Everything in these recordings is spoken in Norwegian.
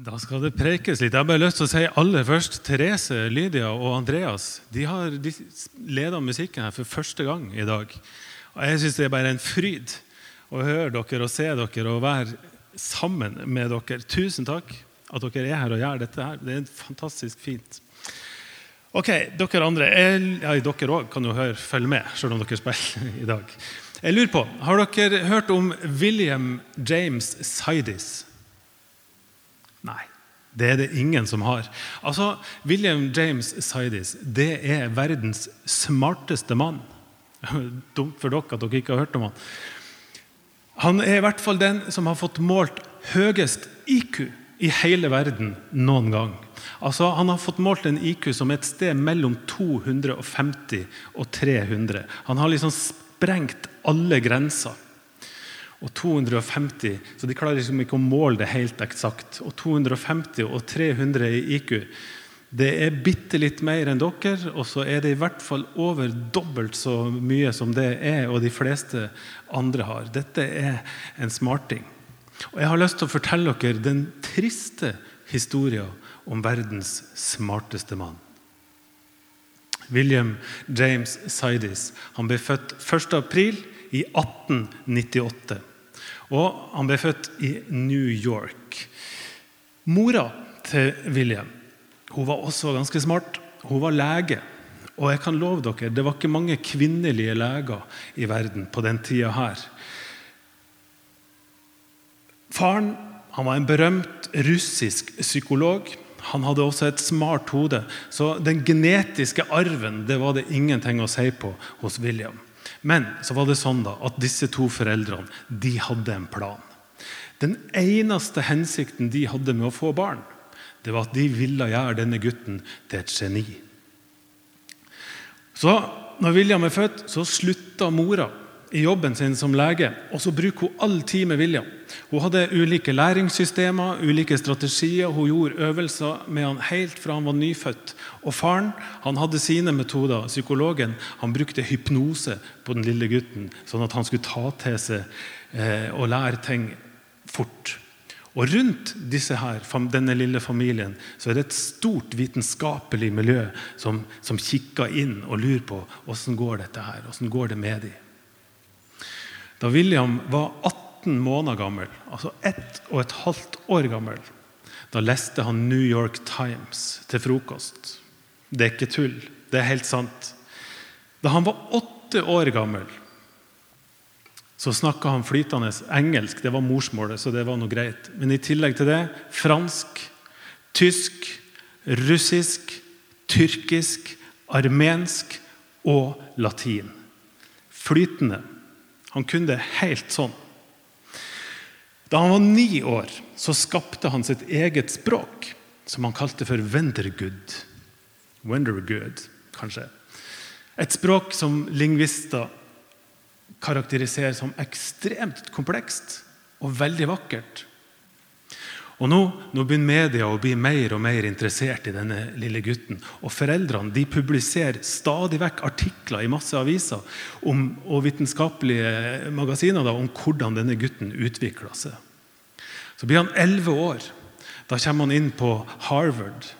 Da skal det prekes litt. Jeg har bare lyst til å si aller først Therese, Lydia og Andreas de har leda musikken her for første gang i dag. Og Jeg syns det er bare en fryd å høre dere og se dere og være sammen med dere. Tusen takk at dere er her og gjør dette her. Det er fantastisk fint. Ok, Dere andre ja, dere òg kan jo høre, følge med, selv om dere spiller i dag. Jeg lurer på, Har dere hørt om William James Sidis? Nei. Det er det ingen som har. Altså, William James Sidis det er verdens smarteste mann. Dumt for dere at dere ikke har hørt om han. Han er i hvert fall den som har fått målt høyest IQ i hele verden noen gang. Altså, Han har fått målt en IQ som er et sted mellom 250 og 300. Han har liksom sprengt alle grenser og 250, så de klarer liksom ikke å måle det helt eksakt. Og 250 og 300 i IQ, det er bitte litt mer enn dere, og så er det i hvert fall over dobbelt så mye som det er og de fleste andre har. Dette er en smarting. Og jeg har lyst til å fortelle dere den triste historien om verdens smarteste mann. William James Sidis han ble født 1. april i 1898. Og han ble født i New York. Mora til William hun var også ganske smart. Hun var lege. Og jeg kan love dere, det var ikke mange kvinnelige leger i verden på den tida her. Faren han var en berømt russisk psykolog. Han hadde også et smart hode, så den genetiske arven det var det ingenting å si på hos William. Men så var det sånn da, at disse to foreldrene de hadde en plan. Den eneste hensikten de hadde med å få barn, det var at de ville gjøre denne gutten til et geni. Så når William er født, så slutta mora i jobben sin som lege, og så bruker hun all tid med William. Hun hadde ulike læringssystemer, ulike strategier. Hun gjorde øvelser med han helt fra han var nyfødt. Og faren han hadde sine metoder. Psykologen han brukte hypnose på den lille gutten, sånn at han skulle ta til seg eh, og lære ting fort. Og Rundt her, denne lille familien så er det et stort vitenskapelig miljø som, som kikker inn og lurer på hvordan går dette her, hvordan går det med dem. Da William var 18 måneder gammel, altså ett og et halvt år gammel, da leste han New York Times til frokost. Det er ikke tull. Det er helt sant. Da han var åtte år gammel, så snakka han flytende engelsk. Det var morsmålet, så det var noe greit. Men i tillegg til det fransk, tysk, russisk, tyrkisk, armensk og latin. Flytende. Han kunne det helt sånn. Da han var ni år, så skapte han sitt eget språk, som han kalte for Wendergood. Wendergood, kanskje. Et språk som lingvister karakteriserer som ekstremt komplekst og veldig vakkert. Og nå, nå, begynner media å bli mer og mer interessert i denne lille gutten. Og Foreldrene de publiserer stadig vekk artikler i masse aviser om, og vitenskapelige magasiner da, om hvordan denne gutten utvikler seg. Så blir han elleve år. Da kommer han inn på Harvard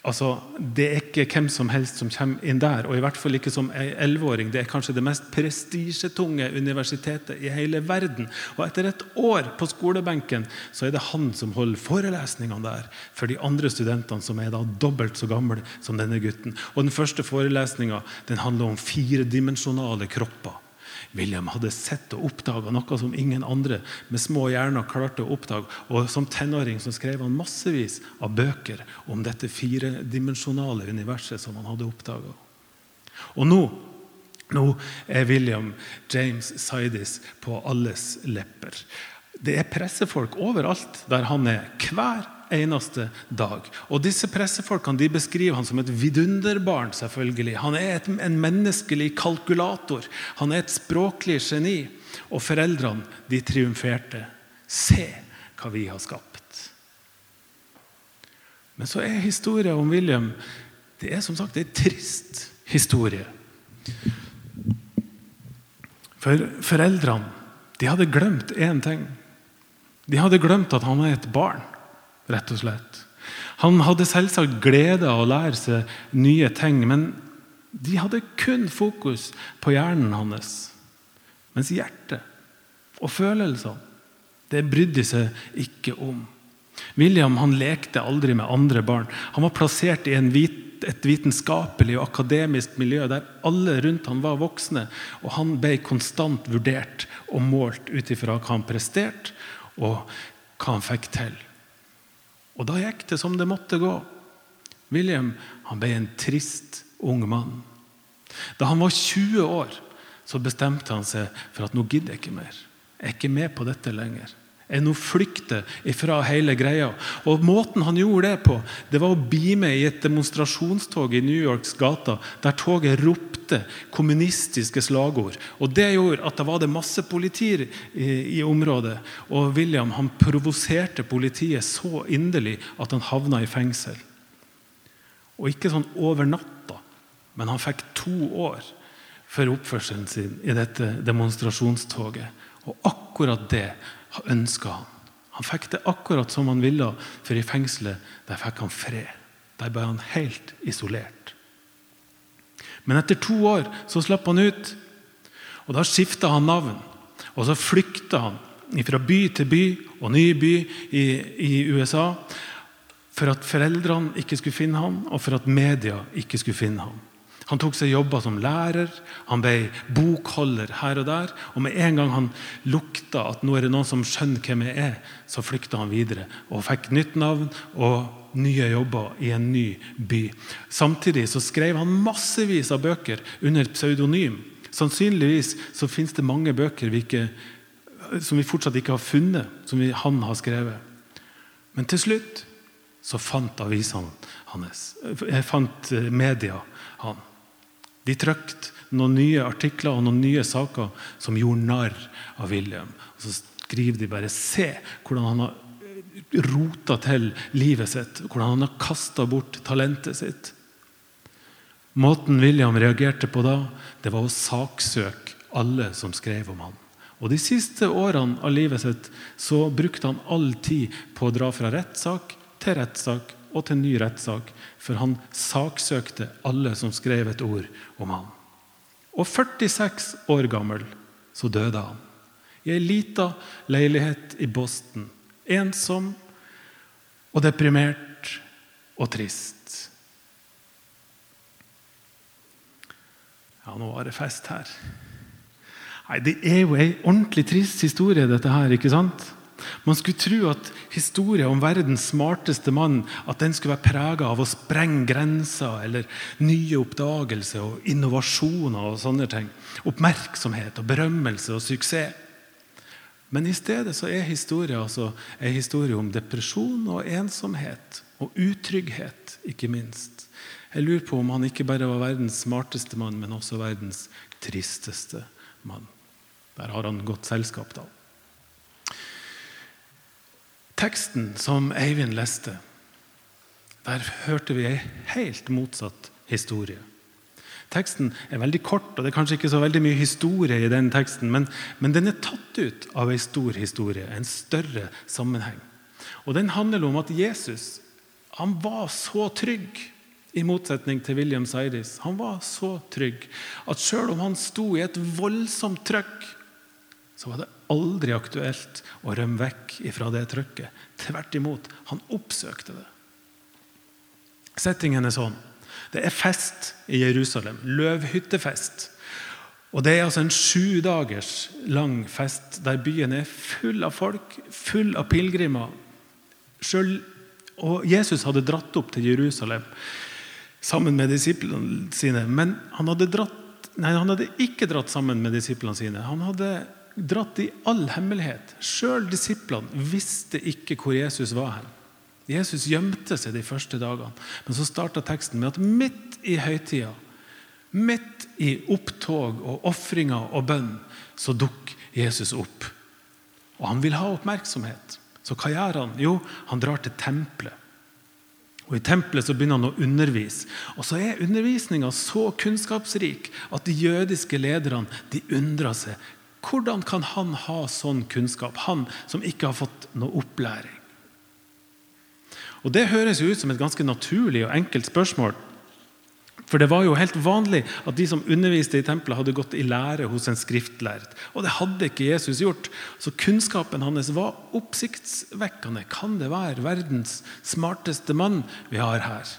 Altså, Det er ikke hvem som helst som kommer inn der, og i hvert fall ikke som elleveåring. Det er kanskje det mest prestisjetunge universitetet i hele verden. Og etter et år på skolebenken så er det han som holder forelesningene der for de andre studentene, som er da dobbelt så gamle som denne gutten. Og Den første forelesninga handler om firedimensjonale kropper. William hadde sett og oppdaga noe som ingen andre med små hjerner klarte å oppdage. Og Som tenåring så skrev han massevis av bøker om dette firedimensjonale universet som han hadde oppdaga. Og nå, nå er William James Sidis på alles lepper. Det er pressefolk overalt der han er. Hver eneste dag. Og Disse pressefolkene de beskriver han som et vidunderbarn. selvfølgelig. Han er et, en menneskelig kalkulator. Han er et språklig geni. Og foreldrene de triumferte. Se hva vi har skapt. Men så er historien om William det er som sagt en trist historie. For foreldrene de hadde glemt én ting. De hadde glemt at han er et barn. Rett og slett. Han hadde selvsagt glede av å lære seg nye ting, men de hadde kun fokus på hjernen hans. Mens hjertet og følelsene, det brydde de seg ikke om. William han lekte aldri med andre barn. Han var plassert i vit, et vitenskapelig og akademisk miljø der alle rundt han var voksne, og han ble konstant vurdert og målt ut ifra hva han presterte, og hva han fikk til. Og da gikk det som det måtte gå. William han ble en trist ung mann. Da han var 20 år, så bestemte han seg for at nå gidder jeg ikke mer. Jeg er ikke med på dette lenger. Jeg nå flykter ifra hele greia. Og Måten han gjorde det på, det var å bli med i et demonstrasjonstog i New Yorks gater, der toget ropte kommunistiske slagord. Og Det gjorde at det var det masse politi i, i området. Og William han provoserte politiet så inderlig at han havna i fengsel. Og ikke sånn over natta, men han fikk to år for oppførselen sin i dette demonstrasjonstoget. Og akkurat det ønska han. Han fikk det akkurat som han ville, for i fengselet der fikk han fred. Der ble han helt isolert. Men etter to år så slapp han ut, og da skifta han navn. Og så flykta han fra by til by og ny by i, i USA for at foreldrene ikke skulle finne ham, og for at media ikke skulle finne ham. Han tok seg jobber som lærer, han ble bokholder her og der. Og med en gang han lukta at nå er det noen som skjønner hvem jeg er, så flykta han videre og fikk nytt navn og nye jobber i en ny by. Samtidig så skrev han massevis av bøker under pseudonym. Sannsynligvis så finnes det mange bøker vi ikke, som vi fortsatt ikke har funnet, som vi, han har skrevet. Men til slutt så fant avisene hans, jeg fant eh, media. De trykte noen nye artikler og noen nye saker som gjorde narr av William. Og Så skriver de bare 'se hvordan han har rota til livet sitt', hvordan han har kasta bort talentet sitt. Måten William reagerte på da, det var å saksøke alle som skrev om han. Og De siste årene av livet sitt så brukte han all tid på å dra fra rettssak til rettssak og til ny rettssak, for han saksøkte alle som skrev et ord om ham. Og 46 år gammel så døde han. I ei lita leilighet i Boston. Ensom og deprimert og trist. Ja, nå var det fest her. Nei, Det er jo ei ordentlig trist historie, dette her. ikke sant? Man skulle tro at historien om verdens smarteste mann at den skulle være prega av å sprenge grenser eller nye oppdagelser og innovasjoner. og sånne ting. Oppmerksomhet og berømmelse og suksess. Men i stedet så er historien altså en historie om depresjon og ensomhet. Og utrygghet, ikke minst. Jeg lurer på om han ikke bare var verdens smarteste mann, men også verdens tristeste mann. Der har han godt selskap, da. Teksten som Eivind leste, der hørte vi ei helt motsatt historie. Teksten er veldig kort, og det er kanskje ikke så veldig mye historie i den teksten, men, men den er tatt ut av ei stor historie, en større sammenheng. Og Den handler om at Jesus han var så trygg, i motsetning til William Seiris. Han var så trygg at selv om han sto i et voldsomt trøkk, så var det aldri aktuelt å rømme vekk fra det trykket. Tvert imot, han oppsøkte det. Settingen er sånn. Det er fest i Jerusalem. Løvhyttefest. Og Det er altså en sju dagers lang fest der byen er full av folk, full av pilegrimer. Og Jesus hadde dratt opp til Jerusalem sammen med disiplene sine. Men han hadde, dratt, nei, han hadde ikke dratt sammen med disiplene sine. Han hadde dratt i all hemmelighet. Sjøl disiplene visste ikke hvor Jesus var hen. Jesus gjemte seg de første dagene. Men så starta teksten med at midt i høytida, midt i opptog og ofringer og bønn, så dukker Jesus opp. Og han vil ha oppmerksomhet. Så hva gjør han? Jo, han drar til tempelet. Og I tempelet så begynner han å undervise. Og så er undervisninga så kunnskapsrik at de jødiske lederne de undrer seg. Hvordan kan han ha sånn kunnskap, han som ikke har fått noe opplæring? Og Det høres jo ut som et ganske naturlig og enkelt spørsmål. For det var jo helt vanlig at de som underviste i tempelet, hadde gått i lære hos en skriftlærd. Og det hadde ikke Jesus gjort. Så kunnskapen hans var oppsiktsvekkende. Kan det være verdens smarteste mann vi har her?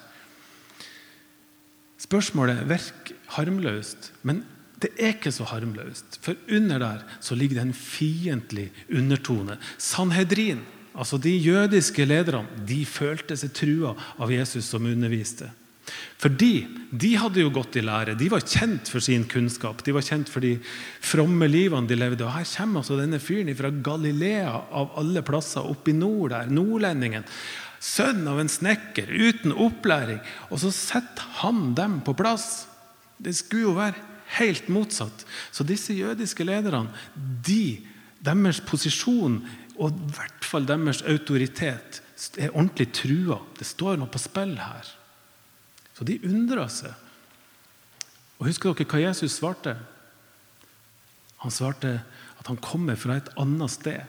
Spørsmålet virker harmløst, men det er ikke så harmløst. For under der så ligger det en fiendtlig undertone. Sanhedrin, altså de jødiske lederne, de følte seg trua av Jesus som underviste. Fordi de hadde jo gått i lære. De var kjent for sin kunnskap. De var kjent for de fromme livene de levde. Og Her kommer altså denne fyren fra Galilea, av alle plasser, opp i nord der. Nordlendingen. Sønn av en snekker, uten opplæring. Og så setter han dem på plass. Det skulle jo være helt motsatt. Så disse jødiske lederne, de, deres posisjon og i hvert fall deres autoritet er ordentlig trua. Det står noe på spill her. Så de undra seg. Og Husker dere hva Jesus svarte? Han svarte at han kommer fra et annet sted.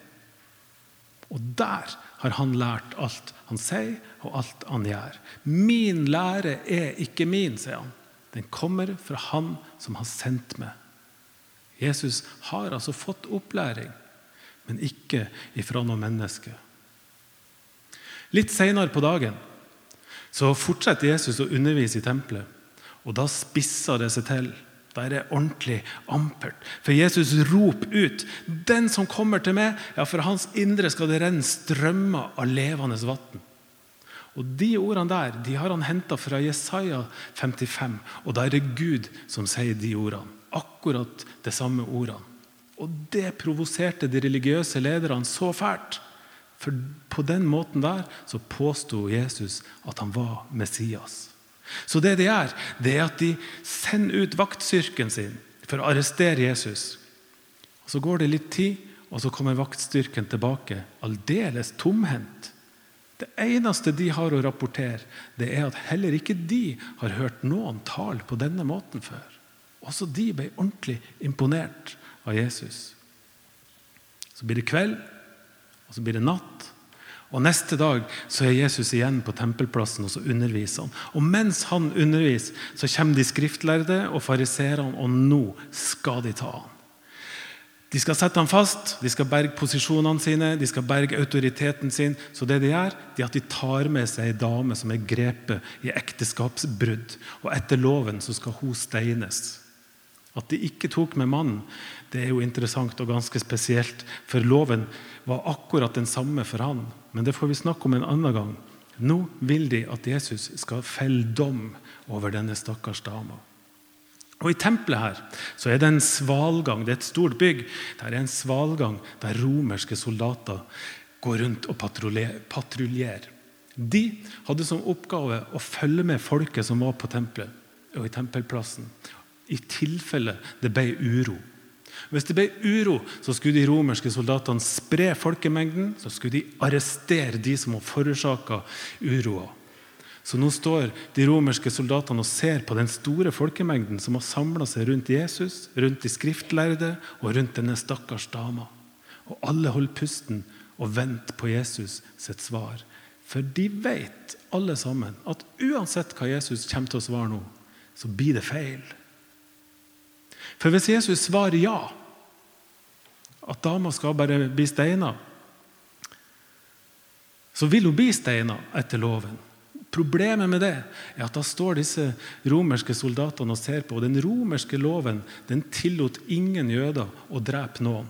Og der har han lært alt han sier, og alt han gjør. Min lære er ikke min, sier han. Den kommer fra Han som har sendt meg. Jesus har altså fått opplæring, men ikke ifra noe menneske. Litt seinere på dagen så fortsetter Jesus å undervise i tempelet. Og da spisser det seg til. Da er det ordentlig ampert. For Jesus roper ut 'Den som kommer til meg, ja, for hans indre skal det renne strømmer av levende vann'. Og De ordene der de har han henta fra Jesaja 55. Og da er det Gud som sier de ordene. Akkurat de samme ordene. Og det provoserte de religiøse lederne så fælt for på den måten der så påsto Jesus at han var Messias. Så det de gjør, det er at de sender ut vaktstyrken sin for å arrestere Jesus. Og Så går det litt tid, og så kommer vaktstyrken tilbake aldeles tomhendt. Det eneste de har å rapportere, det er at heller ikke de har hørt noen tale på denne måten før. Også de ble ordentlig imponert av Jesus. Så blir det kveld, og Så blir det natt. Og Neste dag så er Jesus igjen på tempelplassen og så underviser han. Og Mens han underviser, så kommer de skriftlærde og fariseerne, og nå skal de ta han. De skal sette ham fast, de skal berge posisjonene sine, de skal berge autoriteten sin. Så det de gjør, det er at de tar med seg ei dame som er grepet i ekteskapsbrudd. Og etter loven så skal hun steines. At de ikke tok med mannen, det er jo interessant og ganske spesielt. For loven var akkurat den samme for han. Men det får vi snakke om en annen gang. Nå vil de at Jesus skal felle dom over denne stakkars dama. Og I tempelet her så er det en svalgang. Det er et stort bygg. Der er en svalgang der romerske soldater går rundt og patruljerer. De hadde som oppgave å følge med folket som var på tempelet og i tempelplassen i tilfelle det ble uro. Hvis det ble uro, så skulle de romerske soldatene spre folkemengden. Så skulle de arrestere de som hadde forårsaka uroa. Så nå står de romerske soldatene og ser på den store folkemengden som har samla seg rundt Jesus, rundt de skriftlærde og rundt denne stakkars dama. Og alle holder pusten og venter på Jesus sitt svar. For de vet alle sammen at uansett hva Jesus kommer til å svare nå, så blir det feil. For hvis Jesus svarer ja, at dama skal bare bli steina, så vil hun bli steina etter loven. Problemet med det er at da står disse romerske soldatene og ser på. og Den romerske loven den tillot ingen jøder å drepe noen.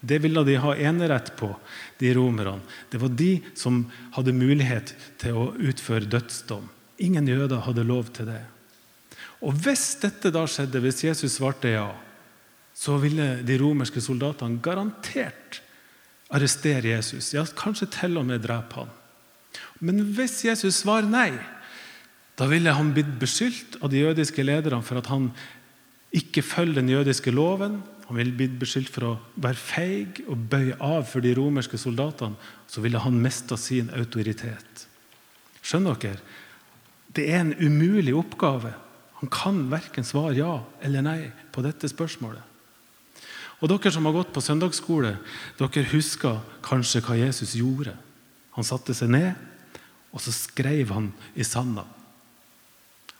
Det ville de ha enerett på, de romerne. Det var de som hadde mulighet til å utføre dødsdom. Ingen jøder hadde lov til det. Og Hvis dette da skjedde, hvis Jesus svarte ja, så ville de romerske soldatene garantert arrestere Jesus. Ja, Kanskje til og med drepe han. Men hvis Jesus svarer nei, da ville han blitt beskyldt av de jødiske lederne for at han ikke følger den jødiske loven. Han ville blitt beskyldt for å være feig og bøye av for de romerske soldatene. Så ville han mista sin autoritet. Skjønner dere? Det er en umulig oppgave han kan verken svare ja eller nei på dette spørsmålet. Og Dere som har gått på søndagsskole, dere husker kanskje hva Jesus gjorde. Han satte seg ned, og så skrev han i sanda.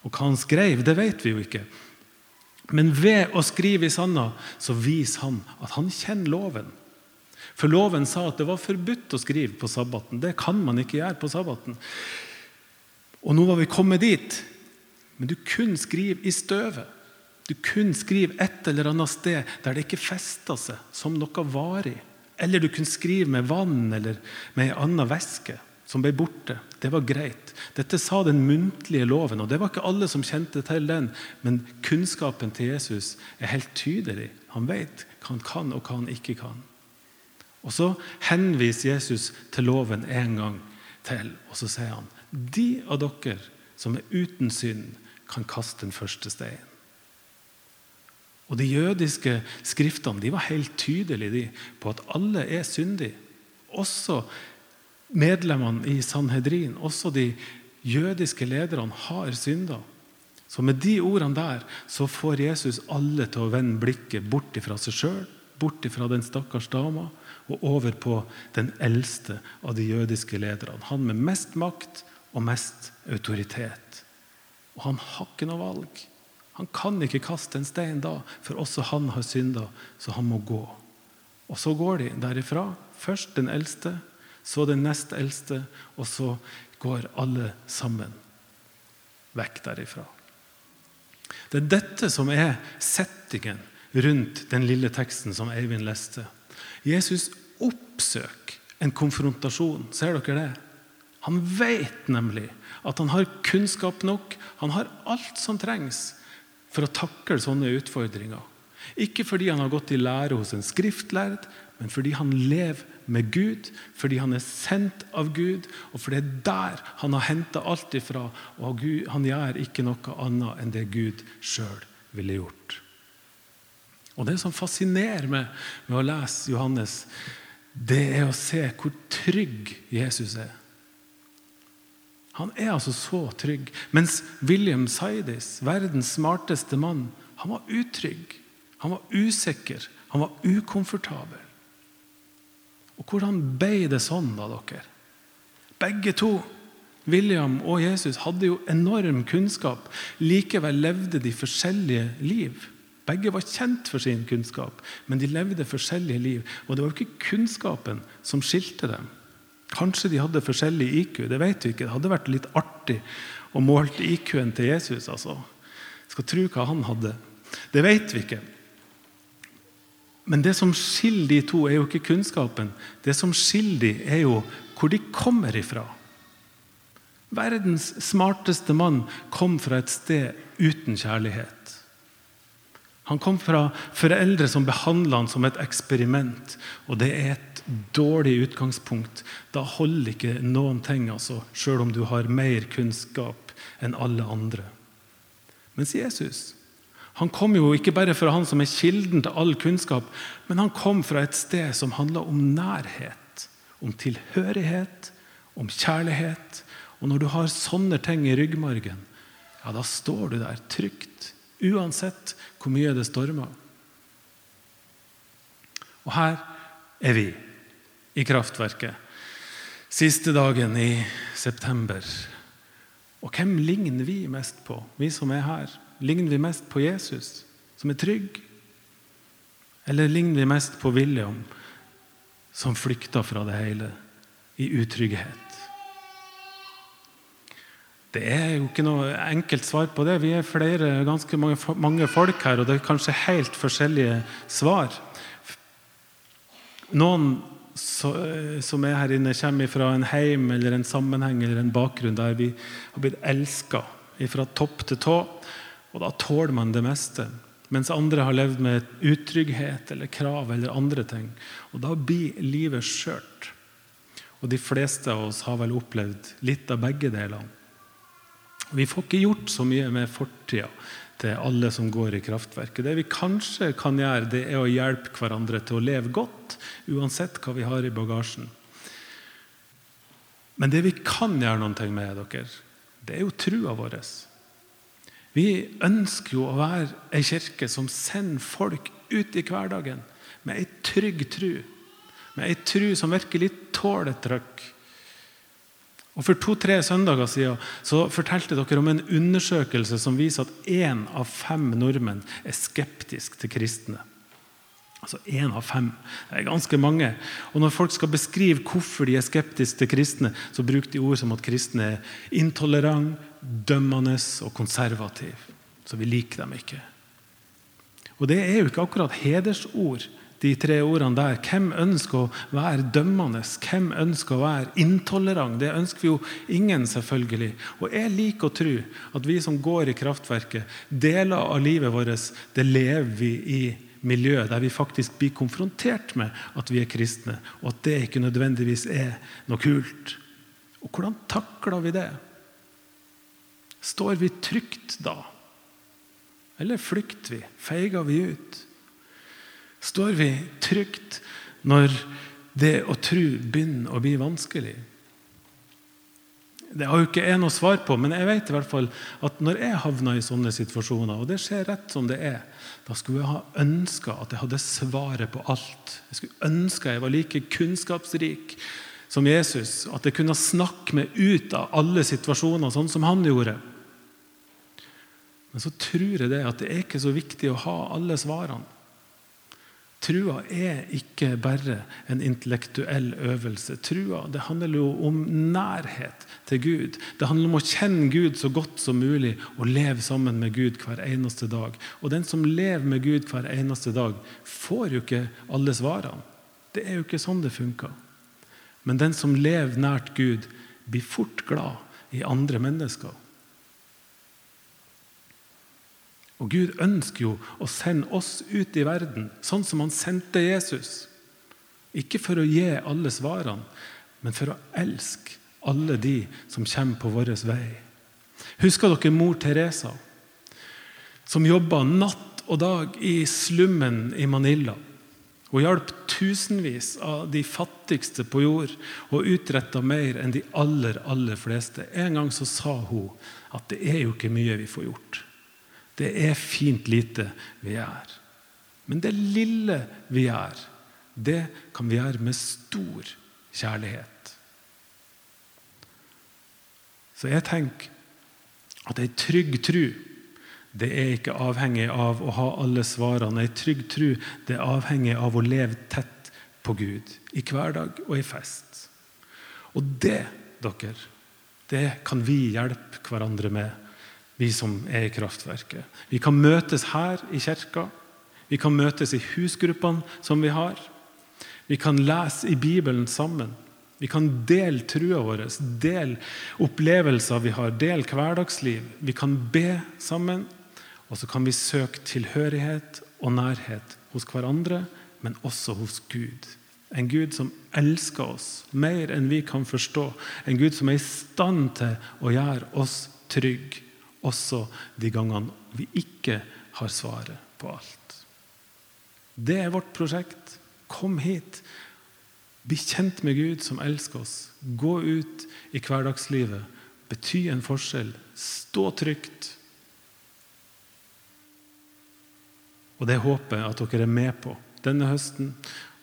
Og hva han skrev, det vet vi jo ikke. Men ved å skrive i sanda så viser han at han kjenner loven. For loven sa at det var forbudt å skrive på sabbaten. Det kan man ikke gjøre på sabbaten. Og nå var vi kommet dit. Men du kun skriver i støvet. Du kun skriver et eller annet sted der det ikke fester seg som noe varig. Eller du kunne skrive med vann eller med ei anna væske som ble borte. Det var greit. Dette sa den muntlige loven, og det var ikke alle som kjente til den. Men kunnskapen til Jesus er helt tydelig. Han vet hva han kan, og hva han ikke kan. Og Så henviser Jesus til loven en gang til, og så sier han de av dere som er uten synd, kan kaste den første steinen. Og De jødiske skriftene de var helt tydelige på at alle er syndige. Også medlemmene i Sanhedrin, også de jødiske lederne, har synda. Så med de ordene der så får Jesus alle til å vende blikket bort fra seg sjøl, bort fra den stakkars dama, og over på den eldste av de jødiske lederne. Han med mest makt og mest autoritet. Og han har ikke noe valg. Han kan ikke kaste en stein da, for også han har synda, så han må gå. Og så går de derifra. Først den eldste, så den nest eldste, og så går alle sammen vekk derifra. Det er dette som er settingen rundt den lille teksten som Eivind leste. Jesus oppsøker en konfrontasjon. Ser dere det? Han vet nemlig at han har kunnskap nok, han har alt som trengs for å takle sånne utfordringer. Ikke fordi han har gått i lære hos en skriftlærd, men fordi han lever med Gud, fordi han er sendt av Gud, og for det er der han har henta alt ifra. Og han gjør ikke noe annet enn det Gud sjøl ville gjort. Og Det som fascinerer meg med å lese Johannes, det er å se hvor trygg Jesus er. Han er altså så trygg. Mens William Sidis, verdens smarteste mann, han var utrygg. Han var usikker. Han var ukomfortabel. Og hvordan ble det sånn, da, dere? Begge to, William og Jesus, hadde jo enorm kunnskap. Likevel levde de forskjellige liv. Begge var kjent for sin kunnskap, men de levde forskjellige liv. Og det var jo ikke kunnskapen som skilte dem. Kanskje de hadde forskjellig IQ, det vet vi ikke. Det hadde vært litt artig å måle IQ-en til Jesus. altså. Skal tro hva han hadde. Det vet vi ikke. Men det som skiller de to, er jo ikke kunnskapen. Det som skiller de, er jo hvor de kommer ifra. Verdens smarteste mann kom fra et sted uten kjærlighet. Han kom fra foreldre som behandla han som et eksperiment. Og det er et dårlig utgangspunkt. Da holder ikke noen ting, altså, sjøl om du har mer kunnskap enn alle andre. Mens Jesus han kom jo ikke bare fra han som er kilden til all kunnskap, men han kom fra et sted som handla om nærhet, om tilhørighet, om kjærlighet. Og når du har sånne ting i ryggmargen, ja, da står du der trygt Uansett hvor mye det stormer. Og her er vi i kraftverket. Siste dagen i september. Og hvem ligner vi mest på, vi som er her? Ligner vi mest på Jesus, som er trygg? Eller ligner vi mest på William, som flykter fra det hele i utrygghet? Det er jo ikke noe enkelt svar på det. Vi er flere, ganske mange, mange folk her, og det er kanskje helt forskjellige svar. Noen som er her inne, kommer fra en heim eller en sammenheng eller en bakgrunn der vi har blitt elska fra topp til tå, og da tåler man det meste. Mens andre har levd med utrygghet eller krav eller andre ting. Og da blir livet skjørt. Og de fleste av oss har vel opplevd litt av begge delene. Vi får ikke gjort så mye med fortida til alle som går i kraftverket. Det vi kanskje kan gjøre, det er å hjelpe hverandre til å leve godt, uansett hva vi har i bagasjen. Men det vi kan gjøre noe med, dere, det er jo trua vår. Vi ønsker jo å være ei kirke som sender folk ut i hverdagen med ei trygg tru. Med ei tru som virkelig tåler trøkk. Og For to-tre søndager siden så fortalte dere om en undersøkelse som viser at én av fem nordmenn er skeptisk til kristne. Altså én av fem. Det er ganske mange. Og Når folk skal beskrive hvorfor de er skeptiske til kristne, så bruker de ord som at kristne er intolerant, dømmende og konservative. Så vi liker dem ikke. Og det er jo ikke akkurat hedersord de tre ordene der. Hvem ønsker å være dømmende? Hvem ønsker å være intolerant? Det ønsker vi jo ingen, selvfølgelig. Og jeg liker å tro at vi som går i kraftverket, deler av livet vårt, det lever vi i miljø der vi faktisk blir konfrontert med at vi er kristne, og at det ikke nødvendigvis er noe kult. Og hvordan takler vi det? Står vi trygt da? Eller flykter vi? Feiger vi ut? Står vi trygt når det å tro begynner å bli vanskelig? Det har jo ikke jeg noe svar på, men jeg vet i hvert fall at når jeg havner i sånne situasjoner, og det skjer rett som det er, da skulle jeg ha ønska at jeg hadde svaret på alt. Jeg skulle ønska jeg var like kunnskapsrik som Jesus, at jeg kunne snakke meg ut av alle situasjoner sånn som han gjorde. Men så tror jeg det at det er ikke så viktig å ha alle svarene. Trua er ikke bare en intellektuell øvelse. Trua det handler jo om nærhet til Gud. Det handler om å kjenne Gud så godt som mulig og leve sammen med Gud hver eneste dag. Og den som lever med Gud hver eneste dag, får jo ikke alle svarene. Det er jo ikke sånn det funker. Men den som lever nært Gud, blir fort glad i andre mennesker. Og Gud ønsker jo å sende oss ut i verden, sånn som han sendte Jesus. Ikke for å gi alle svarene, men for å elske alle de som kommer på vår vei. Husker dere mor Teresa, som jobba natt og dag i slummen i Manila? Hun hjalp tusenvis av de fattigste på jord og utretta mer enn de aller, aller fleste. En gang så sa hun at det er jo ikke mye vi får gjort. Det er fint lite vi gjør. Men det lille vi gjør, det kan vi gjøre med stor kjærlighet. Så jeg tenker at ei trygg tru det er ikke avhengig av å ha alle svarene. Ei trygg tru det er avhengig av å leve tett på Gud i hverdag og i fest. Og det, dere, det kan vi hjelpe hverandre med vi som er i kraftverket. Vi kan møtes her i kirka. Vi kan møtes i husgruppene som vi har. Vi kan lese i Bibelen sammen. Vi kan dele trua vår, dele opplevelser vi har, dele hverdagsliv. Vi kan be sammen, og så kan vi søke tilhørighet og nærhet hos hverandre, men også hos Gud. En Gud som elsker oss mer enn vi kan forstå. En Gud som er i stand til å gjøre oss trygge også de gangene vi ikke har svaret på alt. Det er vårt prosjekt. Kom hit. Bli kjent med Gud som elsker oss. Gå ut i hverdagslivet. Bety en forskjell. Stå trygt. Og det håper jeg at dere er med på denne høsten,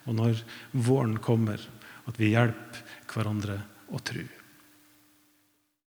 og når våren kommer, at vi hjelper hverandre å tro.